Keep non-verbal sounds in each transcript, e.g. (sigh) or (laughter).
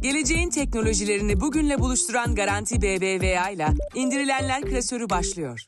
Geleceğin teknolojilerini bugünle buluşturan Garanti BBVA ile indirilenler klasörü başlıyor.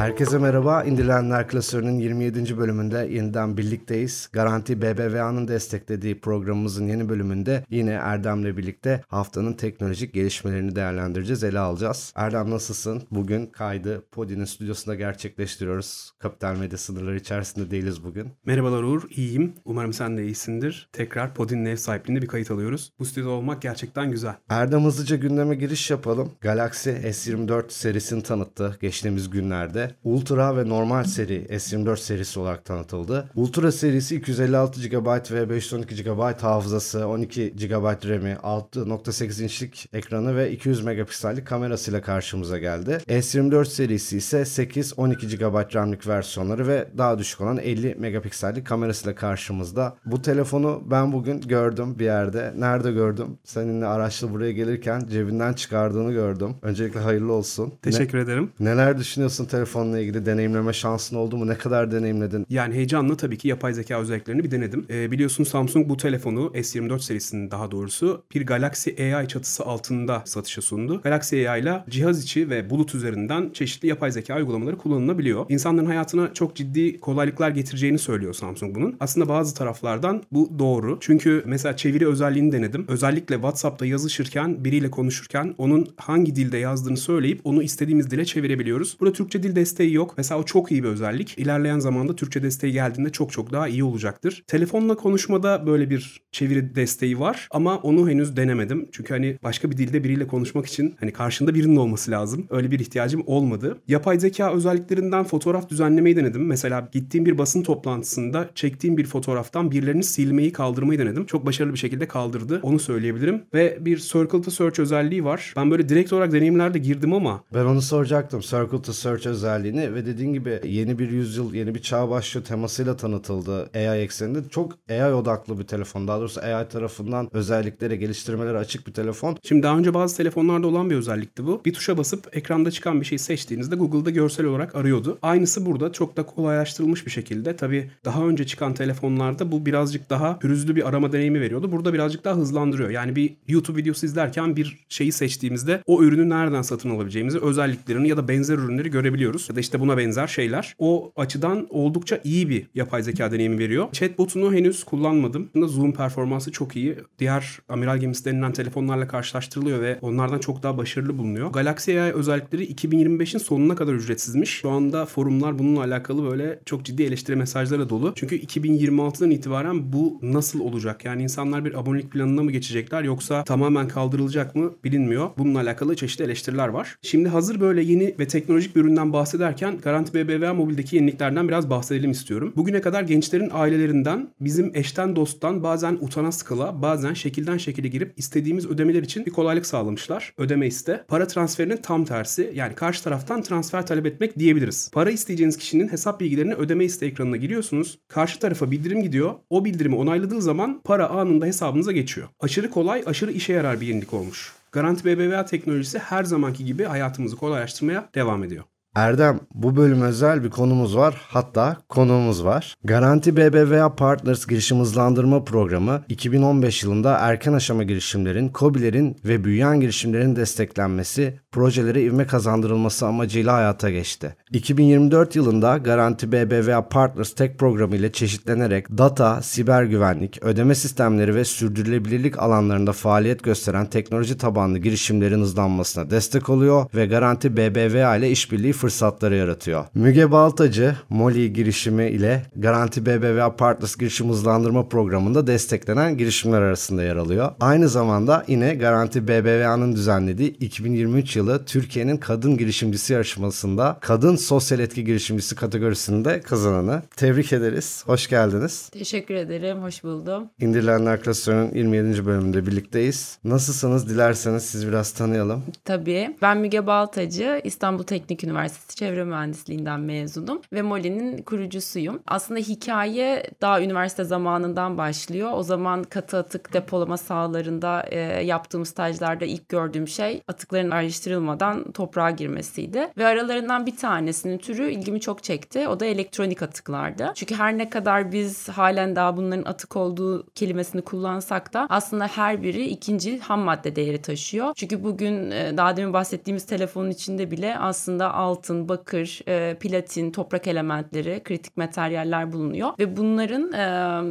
Herkese merhaba. İndirilenler klasörünün 27. bölümünde yeniden birlikteyiz. Garanti BBVA'nın desteklediği programımızın yeni bölümünde yine Erdem'le birlikte haftanın teknolojik gelişmelerini değerlendireceğiz, ele alacağız. Erdem nasılsın? Bugün kaydı Podi'nin stüdyosunda gerçekleştiriyoruz. Kapital medya sınırları içerisinde değiliz bugün. Merhabalar Uğur, iyiyim. Umarım sen de iyisindir. Tekrar Podi'nin ev sahipliğinde bir kayıt alıyoruz. Bu stüdyoda olmak gerçekten güzel. Erdem hızlıca gündeme giriş yapalım. Galaxy S24 serisini tanıttı geçtiğimiz günlerde. Ultra ve normal seri S24 serisi olarak tanıtıldı. Ultra serisi 256 GB ve 512 GB hafızası, 12 GB RAM'i, 6.8 inçlik ekranı ve 200 megapiksellik kamerasıyla karşımıza geldi. S24 serisi ise 8, 12 GB RAM'lik versiyonları ve daha düşük olan 50 megapiksellik kamerasıyla karşımızda. Bu telefonu ben bugün gördüm bir yerde. Nerede gördüm? Seninle araçla buraya gelirken cebinden çıkardığını gördüm. Öncelikle hayırlı olsun. Teşekkür ne, ederim. Neler düşünüyorsun telefonla ilgili? Deneyimleme şansın oldu mu? Ne kadar deneyimledin? Yani heyecanla tabii ki yapay zeka özelliklerini bir denedim. Ee, biliyorsun Samsung bu telefonu S24 serisinin daha doğrusu bir Galaxy AI çatısı altında satışa sundu. Galaxy AI ile cihaz içi ve bulut üzerinden çeşitli yapay zeka uygulamaları kullanılabiliyor. İnsanların hayatına çok ciddi kolaylıklar getireceğini söylüyor Samsung bunun. Aslında bazı taraflardan bu doğru. Çünkü mesela çeviri özelliğini denedim. Özellikle WhatsApp'ta yazışırken, biriyle konuşurken onun hangi dilde yazdığını söyleyip onu istediğimiz dile çevirebiliyoruz. Burada Türkçe dil desteği yok. Mesela o çok iyi bir özellik. İlerleyen zamanda Türkçe desteği geldiğinde çok çok daha iyi olacaktır. Telefonla konuşmada böyle bir çeviri desteği var ama onu henüz denemedim. Çünkü hani başka bir dilde biriyle konuşmak için hani karşında birinin olması lazım. Öyle bir ihtiyacım olmadı. Yapay zeka özelliklerinden fotoğraf düzenlemeyi denedim. Mesela gittiğim bir basın toplantısında çektiğim bir fotoğraftan birilerini silmeyi kaldırmayı denedim. Çok başarılı bir şekilde kaldırdı. Onu söyleyebilirim. Ve bir Circle to Search özelliği var. Ben böyle direkt olarak deneyimlerde girdim ama. Ben onu soracaktım. Circle to Search özelliğini ve dediğin gibi yeni bir yüzyıl, yeni bir çağ başlıyor temasıyla tanıtıldı AI ekseninde. Çok AI odaklı bir telefon. Daha doğrusu AI tarafından özelliklere, geliştirmelere açık bir telefon. Şimdi daha önce bazı telefonlarda olan bir özellikti bu. Bir tuşa basıp ekranda çıkan bir şeyi seçtiğinizde Google'da görsel olarak arıyordu. Aynısı burada çok da kolaylaştırılmış bir şekilde. Tabii daha önce çıkan telefonlarda bu birazcık daha pürüzlü bir arama deneyimi veriyordu. Burada birazcık daha hızlandırıyor. Yani bir YouTube videosu izlerken bir şeyi seçtiğimizde o ürünü nereden satın alabileceğimizi, özelliklerini ya da benzer ürünleri görebiliyoruz. Ya da işte buna benzer şeyler. O açıdan oldukça iyi bir yapay zeka deneyimi veriyor. Chatbot'unu henüz kullanmadım. Zoom performansı çok iyi. Diğer amiral gemisi denilen telefonlarla karşılaştırılıyor ve onlardan çok daha başarılı bulunuyor. Galaxy AI özellikleri 2025'in sonuna kadar ücretsizmiş. Şu anda forumlar bununla alakalı böyle çok ciddi eleştiri mesajları dolu. Çünkü 2026'dan itibaren bu nasıl olacak? Yani insanlar bir abonelik planına mı geçecekler yoksa tamamen kaldırılacak mı bilinmiyor. Bununla alakalı çeşitli eleştiriler var. Şimdi hazır böyle yeni ve teknolojik bir üründen bahsederken Garanti BBVA Mobil'deki yeniliklerden biraz bahsedelim istiyorum. Bugüne kadar gençlerin ailelerinden bizim eşten dosttan bazen utana sıkıla bazen şekilden şekile girip istediğimiz ödemeler için bir kolaylık sağlamışlar. Ödeme iste. Para transferinin tam tersi yani karşı taraftan transfer talep etmek diyebiliriz. Para isteyeceğiniz kişinin hesap bilgilerini ödeme iste ekranına giriyorsunuz. Karşı tarafa bildirim gidiyor. O bildirimi onayladığı zaman para anında hesabınıza geçiyor. Aşırı kolay, aşırı işe yarar bir yenilik olmuş. Garanti BBVA teknolojisi her zamanki gibi hayatımızı kolaylaştırmaya devam ediyor. Erdem bu bölüm özel bir konumuz var. Hatta konuğumuz var. Garanti BBVA Partners girişim hızlandırma programı 2015 yılında erken aşama girişimlerin, COBİ'lerin ve büyüyen girişimlerin desteklenmesi, projelere ivme kazandırılması amacıyla hayata geçti. 2024 yılında Garanti BBVA Partners Tech programı ile çeşitlenerek data, siber güvenlik, ödeme sistemleri ve sürdürülebilirlik alanlarında faaliyet gösteren teknoloji tabanlı girişimlerin hızlanmasına destek oluyor ve Garanti BBVA ile işbirliği fırsatları yaratıyor. Müge Baltacı, Molly girişimi ile Garanti BBVA Partners girişim hızlandırma programında desteklenen girişimler arasında yer alıyor. Aynı zamanda yine Garanti BBVA'nın düzenlediği 2023 yılı Türkiye'nin kadın girişimcisi yarışmasında kadın sosyal etki girişimcisi kategorisinde kazananı. Tebrik ederiz. Hoş geldiniz. Teşekkür ederim. Hoş buldum. İndirilenler Klasörü'nün 27. bölümünde birlikteyiz. Nasılsınız? Dilerseniz siz biraz tanıyalım. Tabii. Ben Müge Baltacı. İstanbul Teknik Üniversitesi Çevre Mühendisliğinden mezunum ve Molly'nin kurucusuyum. Aslında hikaye daha üniversite zamanından başlıyor. O zaman katı atık depolama sahalarında e, yaptığım stajlarda ilk gördüğüm şey atıkların ayrıştırılması araştırılmadan toprağa girmesiydi. Ve aralarından bir tanesinin türü ilgimi çok çekti. O da elektronik atıklardı. Çünkü her ne kadar biz halen daha bunların atık olduğu kelimesini kullansak da aslında her biri ikinci ham madde değeri taşıyor. Çünkü bugün e, daha demin bahsettiğimiz telefonun içinde bile aslında altın, bakır, e, platin, toprak elementleri, kritik materyaller bulunuyor. Ve bunların e,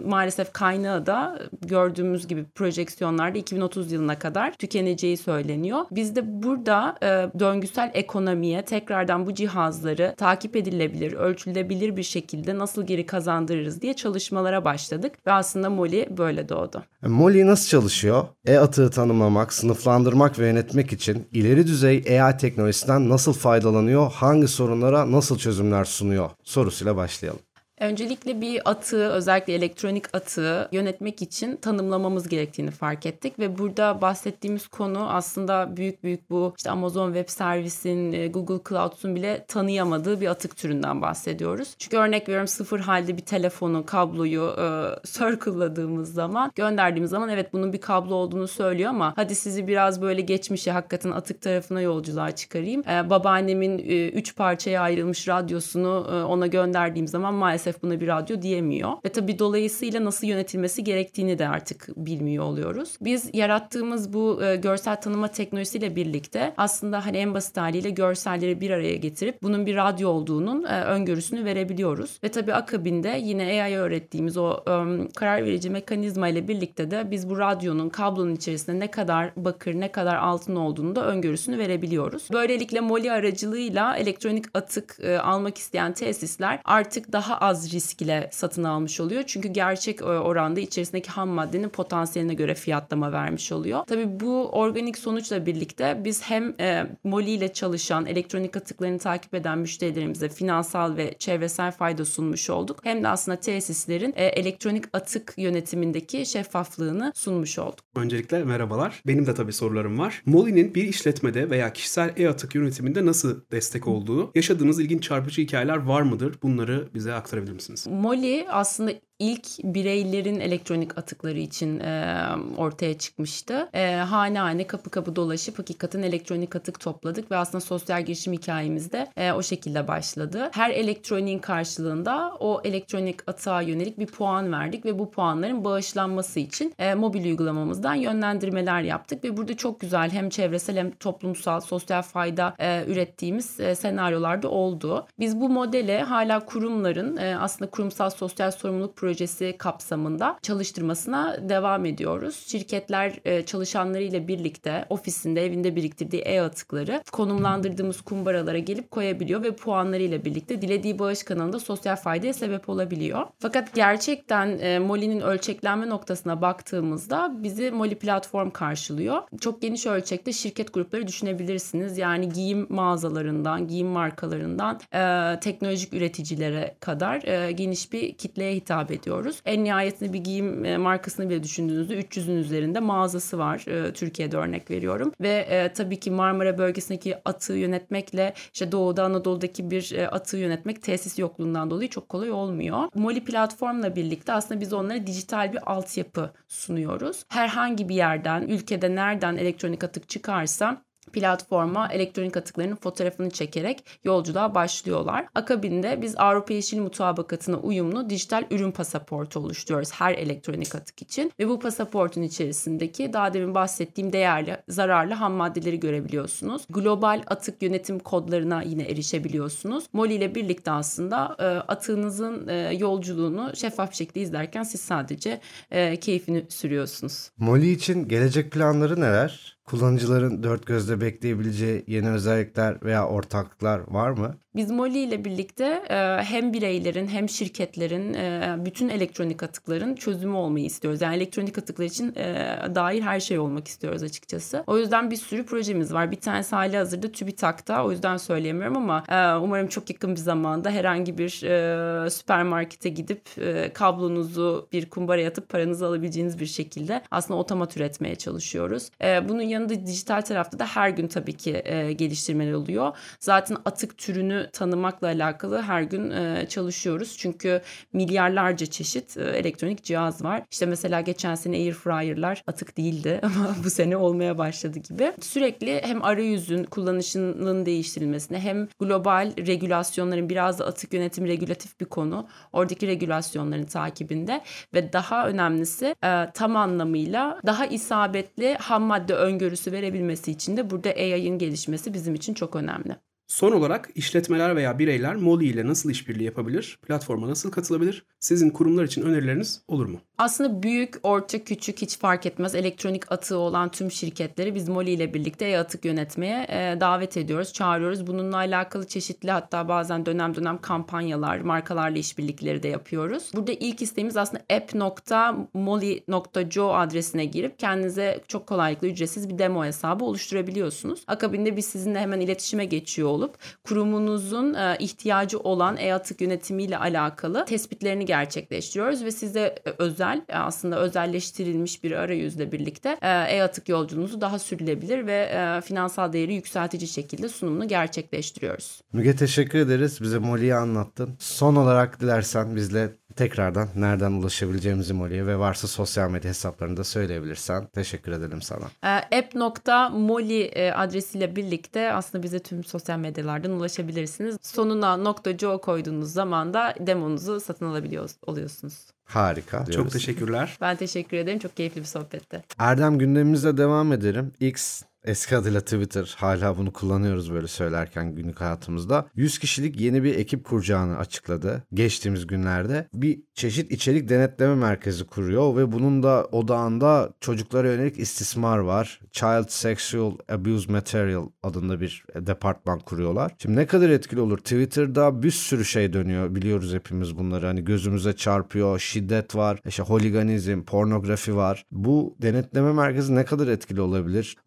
maalesef kaynağı da gördüğümüz gibi projeksiyonlarda 2030 yılına kadar tükeneceği söyleniyor. Biz de burada e, döngüsel ekonomiye tekrardan bu cihazları takip edilebilir, ölçülebilir bir şekilde nasıl geri kazandırırız diye çalışmalara başladık ve aslında Molly böyle doğdu. E, Molly nasıl çalışıyor? E-atığı tanımlamak, sınıflandırmak ve yönetmek için ileri düzey AI teknolojisinden nasıl faydalanıyor, hangi sorunlara nasıl çözümler sunuyor sorusuyla başlayalım. Öncelikle bir atığı özellikle elektronik atığı yönetmek için tanımlamamız gerektiğini fark ettik ve burada bahsettiğimiz konu aslında büyük büyük bu işte Amazon Web Service'in, e, Google Cloud'un bile tanıyamadığı bir atık türünden bahsediyoruz. Çünkü örnek veriyorum sıfır halde bir telefonu, kabloyu e, circle'ladığımız zaman, gönderdiğimiz zaman evet bunun bir kablo olduğunu söylüyor ama hadi sizi biraz böyle geçmişe hakikaten atık tarafına yolculuğa çıkarayım. E, babaannemin e, üç parçaya ayrılmış radyosunu e, ona gönderdiğim zaman maalesef maalesef buna bir radyo diyemiyor. Ve tabii dolayısıyla nasıl yönetilmesi gerektiğini de artık bilmiyor oluyoruz. Biz yarattığımız bu e, görsel tanıma teknolojisiyle birlikte aslında hani en basit haliyle görselleri bir araya getirip bunun bir radyo olduğunun e, öngörüsünü verebiliyoruz. Ve tabii akabinde yine AI öğrettiğimiz o e, karar verici mekanizma ile birlikte de biz bu radyonun kablonun içerisinde ne kadar bakır ne kadar altın olduğunu da öngörüsünü verebiliyoruz. Böylelikle Molly aracılığıyla elektronik atık e, almak isteyen tesisler artık daha az az risk ile satın almış oluyor. Çünkü gerçek e, oranda içerisindeki ham maddenin potansiyeline göre fiyatlama vermiş oluyor. Tabii bu organik sonuçla birlikte biz hem e, Moli ile çalışan elektronik atıklarını takip eden müşterilerimize finansal ve çevresel fayda sunmuş olduk. Hem de aslında tesislerin e, elektronik atık yönetimindeki şeffaflığını sunmuş olduk. Öncelikle merhabalar. Benim de tabii sorularım var. Moli'nin bir işletmede veya kişisel e-atık yönetiminde nasıl destek olduğu, yaşadığınız ilginç çarpıcı hikayeler var mıdır? Bunları bize aktarabilir anlatabilir misiniz? Molly aslında ilk bireylerin elektronik atıkları için e, ortaya çıkmıştı. E, hane hane kapı kapı dolaşıp hakikaten elektronik atık topladık ve aslında sosyal girişim hikayemizde e, o şekilde başladı. Her elektroniğin karşılığında o elektronik atığa yönelik bir puan verdik ve bu puanların bağışlanması için e, mobil uygulamamızdan yönlendirmeler yaptık ve burada çok güzel hem çevresel hem toplumsal sosyal fayda e, ürettiğimiz e, senaryolarda oldu. Biz bu modele hala kurumların e, aslında kurumsal sosyal sorumluluk projesi projesi kapsamında çalıştırmasına devam ediyoruz. Şirketler e, çalışanlarıyla birlikte ofisinde, evinde biriktirdiği e-atıkları konumlandırdığımız kumbaralara gelip koyabiliyor ve puanlarıyla birlikte dilediği bağış kanalında sosyal faydaya sebep olabiliyor. Fakat gerçekten e, Molly'nin ölçeklenme noktasına baktığımızda bizi Molly platform karşılıyor. Çok geniş ölçekte şirket grupları düşünebilirsiniz. Yani giyim mağazalarından, giyim markalarından e, teknolojik üreticilere kadar e, geniş bir kitleye hitap ediyor ediyoruz. En nihayetinde bir giyim e, markasını bile düşündüğünüzde 300'ün üzerinde mağazası var. E, Türkiye'de örnek veriyorum. Ve e, tabii ki Marmara bölgesindeki atığı yönetmekle işte Doğu'da Anadolu'daki bir atığı yönetmek tesis yokluğundan dolayı çok kolay olmuyor. Moli platformla birlikte aslında biz onlara dijital bir altyapı sunuyoruz. Herhangi bir yerden, ülkede nereden elektronik atık çıkarsa platforma elektronik atıklarının fotoğrafını çekerek yolculuğa başlıyorlar. Akabinde biz Avrupa Yeşil Mutabakatı'na uyumlu dijital ürün pasaportu oluşturuyoruz her elektronik atık için ve bu pasaportun içerisindeki daha demin bahsettiğim değerli, zararlı ham maddeleri görebiliyorsunuz. Global atık yönetim kodlarına yine erişebiliyorsunuz. Molly ile birlikte aslında e, atığınızın e, yolculuğunu şeffaf şekilde izlerken siz sadece e, keyfini sürüyorsunuz. Molly için gelecek planları neler? Kullanıcıların dört gözle bekleyebileceği yeni özellikler veya ortaklıklar var mı? Biz Molly ile birlikte e, hem bireylerin hem şirketlerin e, bütün elektronik atıkların çözümü olmayı istiyoruz. Yani elektronik atıklar için e, dair her şey olmak istiyoruz açıkçası. O yüzden bir sürü projemiz var. Bir tanesi hali hazırda TÜBİTAK'ta. O yüzden söyleyemiyorum ama umarım çok yakın bir zamanda herhangi bir süpermarkete gidip kablonuzu bir kumbaraya atıp paranızı alabileceğiniz bir şekilde aslında otomat üretmeye çalışıyoruz. bunun yanı yanında dijital tarafta da her gün tabii ki e, geliştirmeler oluyor. Zaten atık türünü tanımakla alakalı her gün e, çalışıyoruz. Çünkü milyarlarca çeşit e, elektronik cihaz var. İşte mesela geçen sene air fryer'lar atık değildi (laughs) ama bu sene olmaya başladı gibi. Sürekli hem arayüzün kullanışının değiştirilmesine hem global regülasyonların biraz da atık yönetim regülatif bir konu. Oradaki regülasyonların takibinde ve daha önemlisi e, tam anlamıyla daha isabetli ham madde öngörüsü verebilmesi için de burada AI'ın gelişmesi bizim için çok önemli. Son olarak işletmeler veya bireyler Molly ile nasıl işbirliği yapabilir? Platforma nasıl katılabilir? Sizin kurumlar için önerileriniz olur mu? Aslında büyük, orta, küçük hiç fark etmez. Elektronik atığı olan tüm şirketleri biz Molly ile birlikte e-atık yönetmeye e, davet ediyoruz, çağırıyoruz. Bununla alakalı çeşitli hatta bazen dönem dönem kampanyalar, markalarla işbirlikleri de yapıyoruz. Burada ilk isteğimiz aslında app.molly.co adresine girip kendinize çok kolaylıkla ücretsiz bir demo hesabı oluşturabiliyorsunuz. Akabinde biz sizinle hemen iletişime geçiyor olup kurumunuzun e, ihtiyacı olan e-atık yönetimiyle alakalı tespitlerini gerçekleştiriyoruz ve size özel aslında özelleştirilmiş bir arayüzle birlikte e, e-atık yolculuğunuzu daha sürülebilir ve e, finansal değeri yükseltici şekilde sunumunu gerçekleştiriyoruz. Müge teşekkür ederiz. Bize Molly'yi anlattın. Son olarak dilersen bizle tekrardan nereden ulaşabileceğimizi Molly'ye ve varsa sosyal medya hesaplarını da söyleyebilirsen teşekkür edelim sana. E, app.molly adresiyle birlikte aslında bize tüm sosyal medyalardan ulaşabilirsiniz. Sonuna .co koyduğunuz zaman da demonuzu satın alabiliyor oluyorsunuz. Harika. Çok diyoruz. teşekkürler. Ben teşekkür ederim. Çok keyifli bir sohbetti. Erdem gündemimizle devam edelim. X Eski adıyla Twitter hala bunu kullanıyoruz böyle söylerken günlük hayatımızda. 100 kişilik yeni bir ekip kuracağını açıkladı geçtiğimiz günlerde. Bir çeşit içerik denetleme merkezi kuruyor ve bunun da odağında çocuklara yönelik istismar var. Child Sexual Abuse Material adında bir departman kuruyorlar. Şimdi ne kadar etkili olur? Twitter'da bir sürü şey dönüyor biliyoruz hepimiz bunları. Hani gözümüze çarpıyor, şiddet var, işte holiganizm, pornografi var. Bu denetleme merkezi ne kadar etkili olabilir?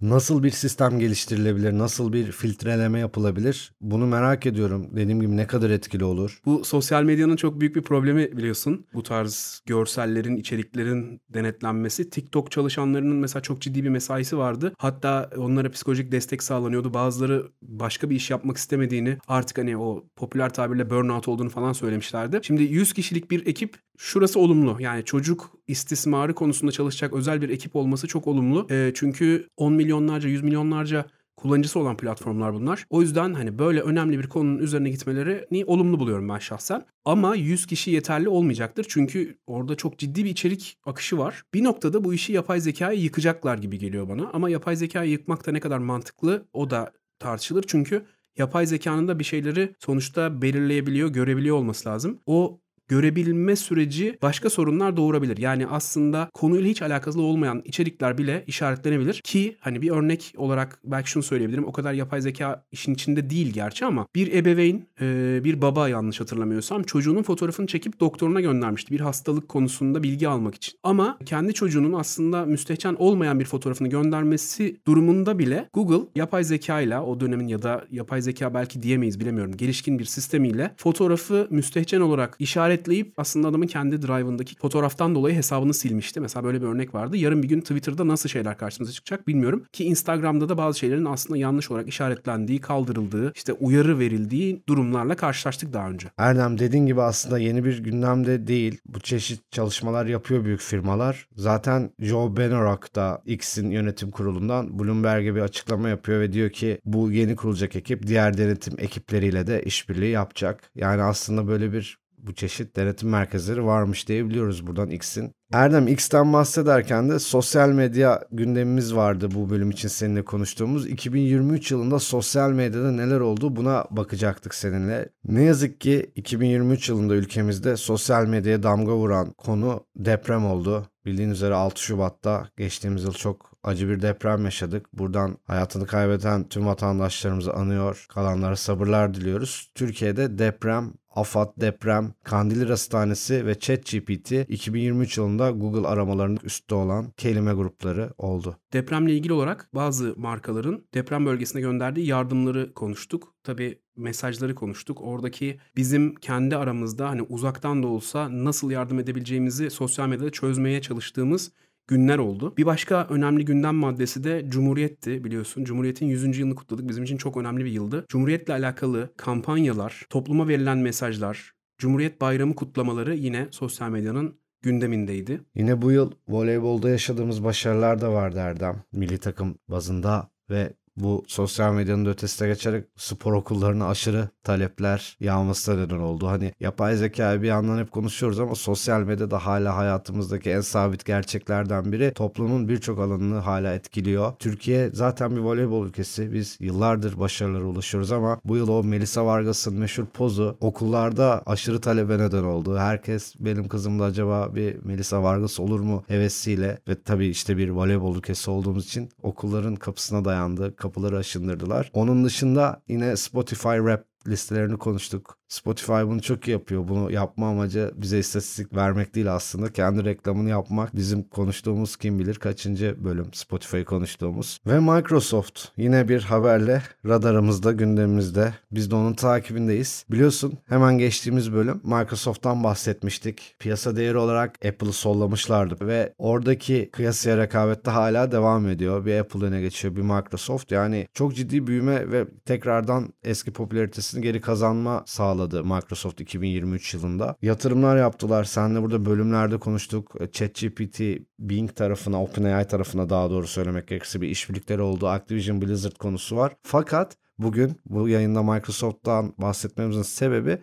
Bir sistem geliştirilebilir? Nasıl bir filtreleme yapılabilir? Bunu merak ediyorum. Dediğim gibi ne kadar etkili olur? Bu sosyal medyanın çok büyük bir problemi biliyorsun. Bu tarz görsellerin, içeriklerin denetlenmesi. TikTok çalışanlarının mesela çok ciddi bir mesaisi vardı. Hatta onlara psikolojik destek sağlanıyordu. Bazıları başka bir iş yapmak istemediğini, artık hani o popüler tabirle burnout olduğunu falan söylemişlerdi. Şimdi 100 kişilik bir ekip şurası olumlu. Yani çocuk istismarı konusunda çalışacak özel bir ekip olması çok olumlu. E, çünkü 10 milyonlarca, 100 milyonlarca kullanıcısı olan platformlar bunlar. O yüzden hani böyle önemli bir konunun üzerine gitmelerini olumlu buluyorum ben şahsen. Ama 100 kişi yeterli olmayacaktır. Çünkü orada çok ciddi bir içerik akışı var. Bir noktada bu işi yapay zekayı yıkacaklar gibi geliyor bana. Ama yapay zekayı yıkmak da ne kadar mantıklı o da tartışılır. Çünkü yapay zekanın da bir şeyleri sonuçta belirleyebiliyor, görebiliyor olması lazım. O görebilme süreci başka sorunlar doğurabilir. Yani aslında konuyla hiç alakası olmayan içerikler bile işaretlenebilir ki hani bir örnek olarak belki şunu söyleyebilirim. O kadar yapay zeka işin içinde değil gerçi ama bir ebeveyn, bir baba yanlış hatırlamıyorsam çocuğunun fotoğrafını çekip doktoruna göndermişti. Bir hastalık konusunda bilgi almak için. Ama kendi çocuğunun aslında müstehcen olmayan bir fotoğrafını göndermesi durumunda bile Google yapay zeka ile o dönemin ya da yapay zeka belki diyemeyiz bilemiyorum. Gelişkin bir sistemiyle fotoğrafı müstehcen olarak işaret işaretleyip aslında adamın kendi drive'ındaki fotoğraftan dolayı hesabını silmişti. Mesela böyle bir örnek vardı. Yarın bir gün Twitter'da nasıl şeyler karşımıza çıkacak bilmiyorum. Ki Instagram'da da bazı şeylerin aslında yanlış olarak işaretlendiği, kaldırıldığı, işte uyarı verildiği durumlarla karşılaştık daha önce. Erdem dediğin gibi aslında yeni bir gündemde değil. Bu çeşit çalışmalar yapıyor büyük firmalar. Zaten Joe Benorak da X'in yönetim kurulundan Bloomberg'e bir açıklama yapıyor ve diyor ki bu yeni kurulacak ekip diğer denetim ekipleriyle de işbirliği yapacak. Yani aslında böyle bir bu çeşit denetim merkezleri varmış diyebiliyoruz buradan X'in. Erdem X'ten bahsederken de sosyal medya gündemimiz vardı bu bölüm için seninle konuştuğumuz. 2023 yılında sosyal medyada neler oldu buna bakacaktık seninle. Ne yazık ki 2023 yılında ülkemizde sosyal medyaya damga vuran konu deprem oldu. Bildiğiniz üzere 6 Şubat'ta geçtiğimiz yıl çok acı bir deprem yaşadık. Buradan hayatını kaybeden tüm vatandaşlarımızı anıyor, kalanlara sabırlar diliyoruz. Türkiye'de deprem AFAD Deprem, Kandilli Hastanesi ve ChatGPT 2023 yılında Google aramalarının üstte olan kelime grupları oldu. Depremle ilgili olarak bazı markaların deprem bölgesine gönderdiği yardımları konuştuk. Tabii mesajları konuştuk. Oradaki bizim kendi aramızda hani uzaktan da olsa nasıl yardım edebileceğimizi sosyal medyada çözmeye çalıştığımız günler oldu. Bir başka önemli gündem maddesi de Cumhuriyet'ti biliyorsun. Cumhuriyet'in 100. yılını kutladık. Bizim için çok önemli bir yıldı. Cumhuriyet'le alakalı kampanyalar, topluma verilen mesajlar, Cumhuriyet Bayramı kutlamaları yine sosyal medyanın gündemindeydi. Yine bu yıl voleybolda yaşadığımız başarılar da vardı Erdem. Milli takım bazında ve bu sosyal medyanın ötesine geçerek spor okullarına aşırı talepler yağması neden oldu. Hani yapay zekayı bir yandan hep konuşuyoruz ama sosyal medya da hala hayatımızdaki en sabit gerçeklerden biri. Toplumun birçok alanını hala etkiliyor. Türkiye zaten bir voleybol ülkesi. Biz yıllardır başarılara ulaşıyoruz ama bu yıl o Melisa Vargas'ın meşhur pozu okullarda aşırı talebe neden oldu. Herkes benim kızımda acaba bir Melisa Vargas olur mu hevesiyle ve tabii işte bir voleybol ülkesi olduğumuz için okulların kapısına dayandı kapıları aşındırdılar. Onun dışında yine Spotify Rap listelerini konuştuk. Spotify bunu çok iyi yapıyor. Bunu yapma amacı bize istatistik vermek değil aslında. Kendi reklamını yapmak. Bizim konuştuğumuz kim bilir kaçıncı bölüm Spotify'ı konuştuğumuz. Ve Microsoft yine bir haberle radarımızda, gündemimizde. Biz de onun takibindeyiz. Biliyorsun hemen geçtiğimiz bölüm Microsoft'tan bahsetmiştik. Piyasa değeri olarak Apple'ı sollamışlardı ve oradaki kıyasıya rekabette hala devam ediyor. Bir Apple öne geçiyor, bir Microsoft. Yani çok ciddi büyüme ve tekrardan eski popülaritesini geri kazanma sağladı Microsoft 2023 yılında. Yatırımlar yaptılar. Seninle burada bölümlerde konuştuk. ChatGPT, Bing tarafına, OpenAI tarafına daha doğru söylemek gerekirse bir işbirlikleri oldu. Activision Blizzard konusu var. Fakat bugün bu yayında Microsoft'tan bahsetmemizin sebebi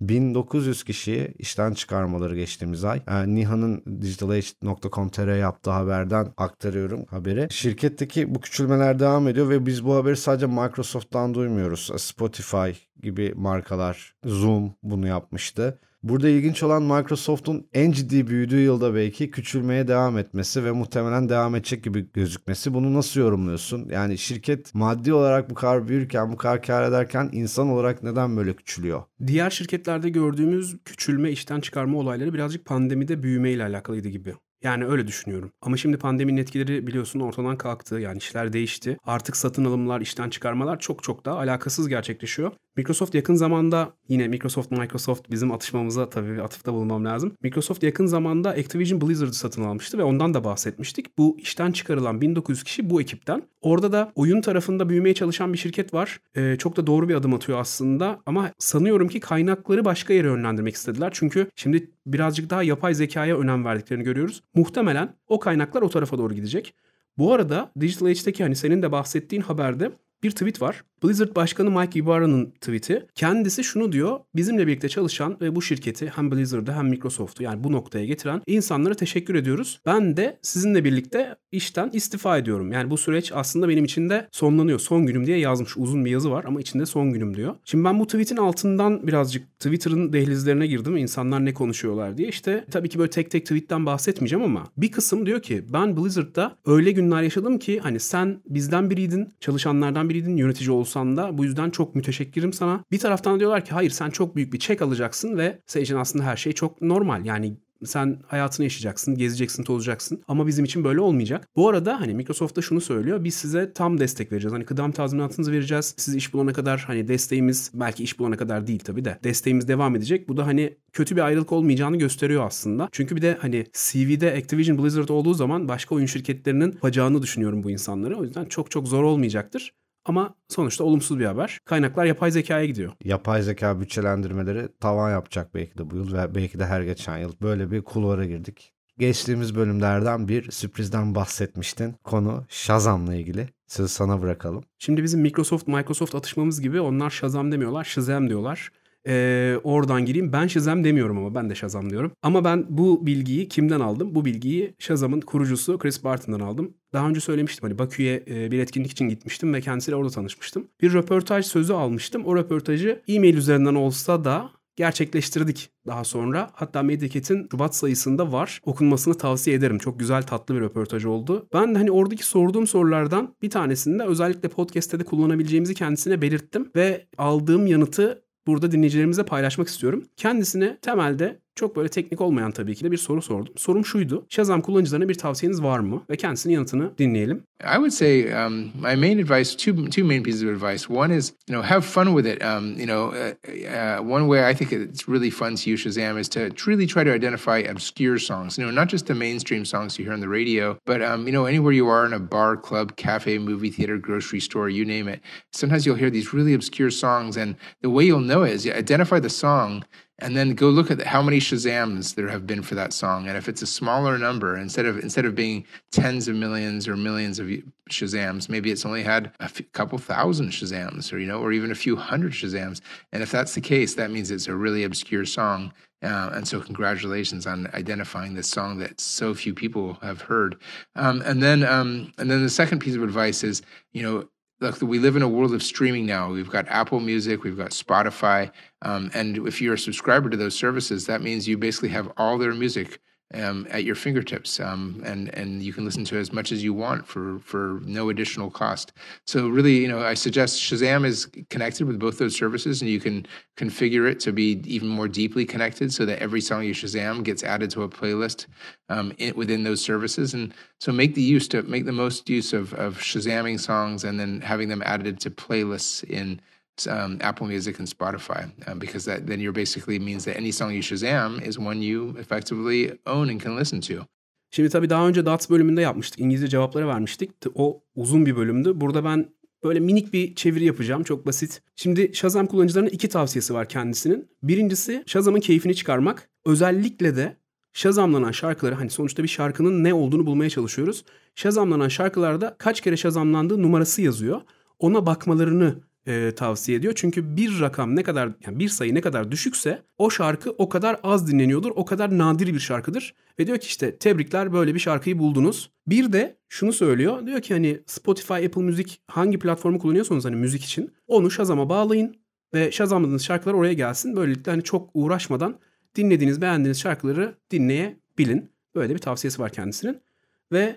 1900 kişiyi işten çıkarmaları geçtiğimiz ay. Yani Niha'nın digitalage.com.tr yaptığı haberden aktarıyorum haberi. Şirketteki bu küçülmeler devam ediyor ve biz bu haberi sadece Microsoft'tan duymuyoruz. Spotify gibi markalar, Zoom bunu yapmıştı. Burada ilginç olan Microsoft'un en ciddi büyüdüğü yılda belki küçülmeye devam etmesi ve muhtemelen devam edecek gibi gözükmesi. Bunu nasıl yorumluyorsun? Yani şirket maddi olarak bu kadar büyürken, bu kadar kar ederken insan olarak neden böyle küçülüyor? Diğer şirketlerde gördüğümüz küçülme, işten çıkarma olayları birazcık pandemide büyümeyle alakalıydı gibi. Yani öyle düşünüyorum. Ama şimdi pandeminin etkileri biliyorsun ortadan kalktı. Yani işler değişti. Artık satın alımlar, işten çıkarmalar çok çok daha alakasız gerçekleşiyor. Microsoft yakın zamanda yine Microsoft Microsoft bizim atışmamıza tabii atıfta bulunmam lazım. Microsoft yakın zamanda Activision Blizzard'ı satın almıştı ve ondan da bahsetmiştik. Bu işten çıkarılan 1900 kişi bu ekipten. Orada da oyun tarafında büyümeye çalışan bir şirket var. Ee, çok da doğru bir adım atıyor aslında ama sanıyorum ki kaynakları başka yere yönlendirmek istediler. Çünkü şimdi birazcık daha yapay zekaya önem verdiklerini görüyoruz. Muhtemelen o kaynaklar o tarafa doğru gidecek. Bu arada Digital Age'deki hani senin de bahsettiğin haberde bir tweet var. Blizzard Başkanı Mike Ibarra'nın tweet'i. Kendisi şunu diyor. Bizimle birlikte çalışan ve bu şirketi hem Blizzard'ı hem Microsoft'u yani bu noktaya getiren insanlara teşekkür ediyoruz. Ben de sizinle birlikte işten istifa ediyorum. Yani bu süreç aslında benim için de sonlanıyor. Son günüm diye yazmış. Uzun bir yazı var ama içinde son günüm diyor. Şimdi ben bu tweet'in altından birazcık Twitter'ın dehlizlerine girdim. İnsanlar ne konuşuyorlar diye. İşte tabii ki böyle tek tek tweet'ten bahsetmeyeceğim ama bir kısım diyor ki ben Blizzard'da öyle günler yaşadım ki hani sen bizden biriydin, çalışanlardan biriydin, yönetici olsan olsan da bu yüzden çok müteşekkirim sana. Bir taraftan diyorlar ki hayır sen çok büyük bir çek alacaksın ve senin aslında her şey çok normal. Yani sen hayatını yaşayacaksın, gezeceksin, tozacaksın ama bizim için böyle olmayacak. Bu arada hani Microsoft da şunu söylüyor. Biz size tam destek vereceğiz. Hani kıdem tazminatınızı vereceğiz. Siz iş bulana kadar hani desteğimiz belki iş bulana kadar değil tabii de desteğimiz devam edecek. Bu da hani kötü bir ayrılık olmayacağını gösteriyor aslında. Çünkü bir de hani CV'de Activision Blizzard olduğu zaman başka oyun şirketlerinin bacağını düşünüyorum bu insanları. O yüzden çok çok zor olmayacaktır. Ama sonuçta olumsuz bir haber. Kaynaklar yapay zekaya gidiyor. Yapay zeka bütçelendirmeleri tavan yapacak belki de bu yıl ve belki de her geçen yıl. Böyle bir kulvara girdik. Geçtiğimiz bölümlerden bir sürprizden bahsetmiştin. Konu Shazam'la ilgili. Sözü sana bırakalım. Şimdi bizim Microsoft Microsoft atışmamız gibi onlar Shazam demiyorlar, Shazam diyorlar. Ee, oradan gireyim. Ben Shazam demiyorum ama ben de Shazam diyorum. Ama ben bu bilgiyi kimden aldım? Bu bilgiyi Shazam'ın kurucusu Chris Barton'dan aldım. Daha önce söylemiştim hani Bakü'ye bir etkinlik için gitmiştim ve kendisiyle orada tanışmıştım. Bir röportaj sözü almıştım. O röportajı e-mail üzerinden olsa da gerçekleştirdik daha sonra. Hatta Mediket'in Şubat sayısında var. Okunmasını tavsiye ederim. Çok güzel tatlı bir röportaj oldu. Ben de hani oradaki sorduğum sorulardan bir tanesinde özellikle podcast'te de kullanabileceğimizi kendisine belirttim ve aldığım yanıtı burada dinleyicilerimize paylaşmak istiyorum. Kendisine temelde çok böyle teknik olmayan tabii ki de bir soru sordum. Sorum şuydu. Shazam kullanıcılarına bir tavsiyeniz var mı? Ve kendisinin yanıtını dinleyelim. I would say um, my main advice, two two main pieces of advice. One is, you know, have fun with it. Um, you know, uh, uh, one way I think it's really fun to use Shazam is to really try to identify obscure songs. You know, not just the mainstream songs you hear on the radio, but um, you know, anywhere you are in a bar, club, cafe, movie theater, grocery store, you name it. Sometimes you'll hear these really obscure songs, and the way you'll know is you identify the song and then go look at how many Shazams there have been for that song. And if it's a smaller number, instead of instead of being tens of millions or millions of Shazams, maybe it's only had a couple thousand Shazams, or you know, or even a few hundred Shazams. And if that's the case, that means it's a really obscure song. Uh, and so, congratulations on identifying this song that so few people have heard. Um, and then, um, and then the second piece of advice is, you know, look, we live in a world of streaming now. We've got Apple Music, we've got Spotify, um, and if you're a subscriber to those services, that means you basically have all their music um, at your fingertips, um, and and you can listen to as much as you want for for no additional cost. So really, you know, I suggest Shazam is connected with both those services, and you can configure it to be even more deeply connected, so that every song you Shazam gets added to a playlist um, in, within those services. And so make the use to make the most use of of Shazamming songs, and then having them added to playlists in um, Apple Music and Spotify uh, because that then you're basically means that any song you Shazam is one you effectively own and can listen to. Şimdi tabii daha önce DATS bölümünde yapmıştık. İngilizce cevapları vermiştik. O uzun bir bölümdü. Burada ben böyle minik bir çeviri yapacağım. Çok basit. Şimdi Shazam kullanıcılarına iki tavsiyesi var kendisinin. Birincisi Shazam'ın keyfini çıkarmak. Özellikle de Shazamlanan şarkıları hani sonuçta bir şarkının ne olduğunu bulmaya çalışıyoruz. Shazamlanan şarkılarda kaç kere Shazamlandığı numarası yazıyor. Ona bakmalarını e, tavsiye ediyor. Çünkü bir rakam ne kadar yani bir sayı ne kadar düşükse o şarkı o kadar az dinleniyordur. O kadar nadir bir şarkıdır. Ve diyor ki işte tebrikler böyle bir şarkıyı buldunuz. Bir de şunu söylüyor. Diyor ki hani Spotify, Apple Music hangi platformu kullanıyorsanız hani müzik için onu Shazam'a bağlayın ve Shazam'ladığınız şarkılar oraya gelsin. Böylelikle hani çok uğraşmadan dinlediğiniz, beğendiğiniz şarkıları dinleyebilin. Böyle bir tavsiyesi var kendisinin. Ve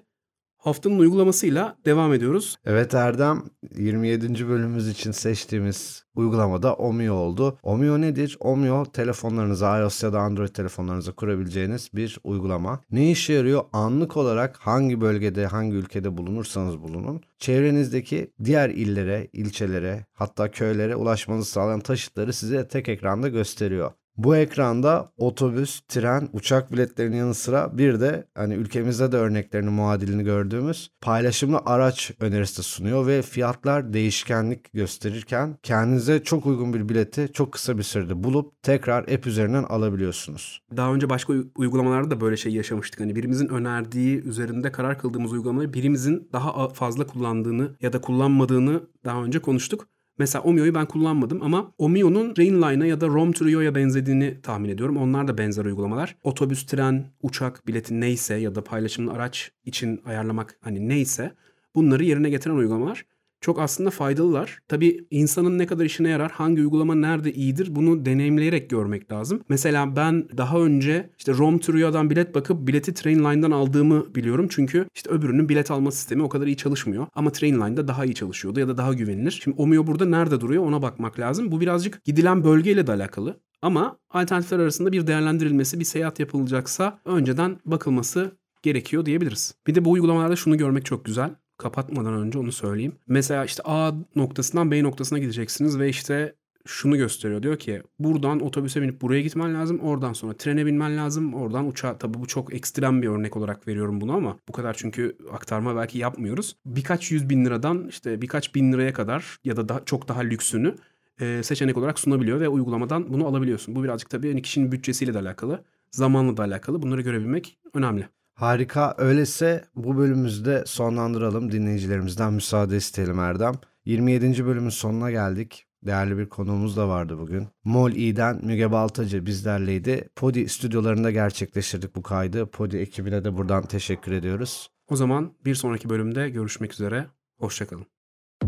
haftanın uygulamasıyla devam ediyoruz. Evet Erdem 27. bölümümüz için seçtiğimiz uygulamada Omio oldu. Omio nedir? Omio telefonlarınıza iOS ya da Android telefonlarınıza kurabileceğiniz bir uygulama. Ne işe yarıyor? Anlık olarak hangi bölgede, hangi ülkede bulunursanız bulunun. Çevrenizdeki diğer illere, ilçelere hatta köylere ulaşmanızı sağlayan taşıtları size tek ekranda gösteriyor. Bu ekranda otobüs, tren, uçak biletlerinin yanı sıra bir de hani ülkemizde de örneklerini muadilini gördüğümüz paylaşımlı araç önerisi sunuyor ve fiyatlar değişkenlik gösterirken kendinize çok uygun bir bileti çok kısa bir sürede bulup tekrar app üzerinden alabiliyorsunuz. Daha önce başka uygulamalarda da böyle şey yaşamıştık. Hani birimizin önerdiği üzerinde karar kıldığımız uygulamayı birimizin daha fazla kullandığını ya da kullanmadığını daha önce konuştuk. Mesela Omio'yu ben kullanmadım ama Omio'nun Trainline'a ya da Rom Trio'ya benzediğini tahmin ediyorum. Onlar da benzer uygulamalar. Otobüs, tren, uçak bileti neyse ya da paylaşımlı araç için ayarlamak hani neyse bunları yerine getiren uygulamalar çok aslında faydalılar. Tabii insanın ne kadar işine yarar, hangi uygulama nerede iyidir bunu deneyimleyerek görmek lazım. Mesela ben daha önce işte Rom Trio'dan bilet bakıp bileti Trainline'dan aldığımı biliyorum. Çünkü işte öbürünün bilet alma sistemi o kadar iyi çalışmıyor. Ama Trainline'da daha iyi çalışıyordu ya da daha güvenilir. Şimdi Omio burada nerede duruyor ona bakmak lazım. Bu birazcık gidilen bölgeyle de alakalı. Ama alternatifler arasında bir değerlendirilmesi, bir seyahat yapılacaksa önceden bakılması gerekiyor diyebiliriz. Bir de bu uygulamalarda şunu görmek çok güzel kapatmadan önce onu söyleyeyim. Mesela işte A noktasından B noktasına gideceksiniz ve işte şunu gösteriyor. Diyor ki buradan otobüse binip buraya gitmen lazım. Oradan sonra trene binmen lazım. Oradan uçağa tabii bu çok ekstrem bir örnek olarak veriyorum bunu ama bu kadar çünkü aktarma belki yapmıyoruz. Birkaç yüz bin liradan işte birkaç bin liraya kadar ya da daha, çok daha lüksünü e, seçenek olarak sunabiliyor ve uygulamadan bunu alabiliyorsun. Bu birazcık tabii hani kişinin bütçesiyle de alakalı, zamanla da alakalı. Bunları görebilmek önemli. Harika. Öyleyse bu bölümümüzde sonlandıralım. Dinleyicilerimizden müsaade isteyelim Erdem. 27. bölümün sonuna geldik. Değerli bir konuğumuz da vardı bugün. Mol İ'den Müge Baltacı bizlerleydi. Podi stüdyolarında gerçekleştirdik bu kaydı. Podi ekibine de buradan teşekkür ediyoruz. O zaman bir sonraki bölümde görüşmek üzere. Hoşçakalın.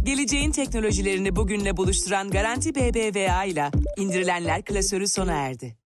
Geleceğin teknolojilerini bugünle buluşturan Garanti BBVA ile indirilenler klasörü sona erdi.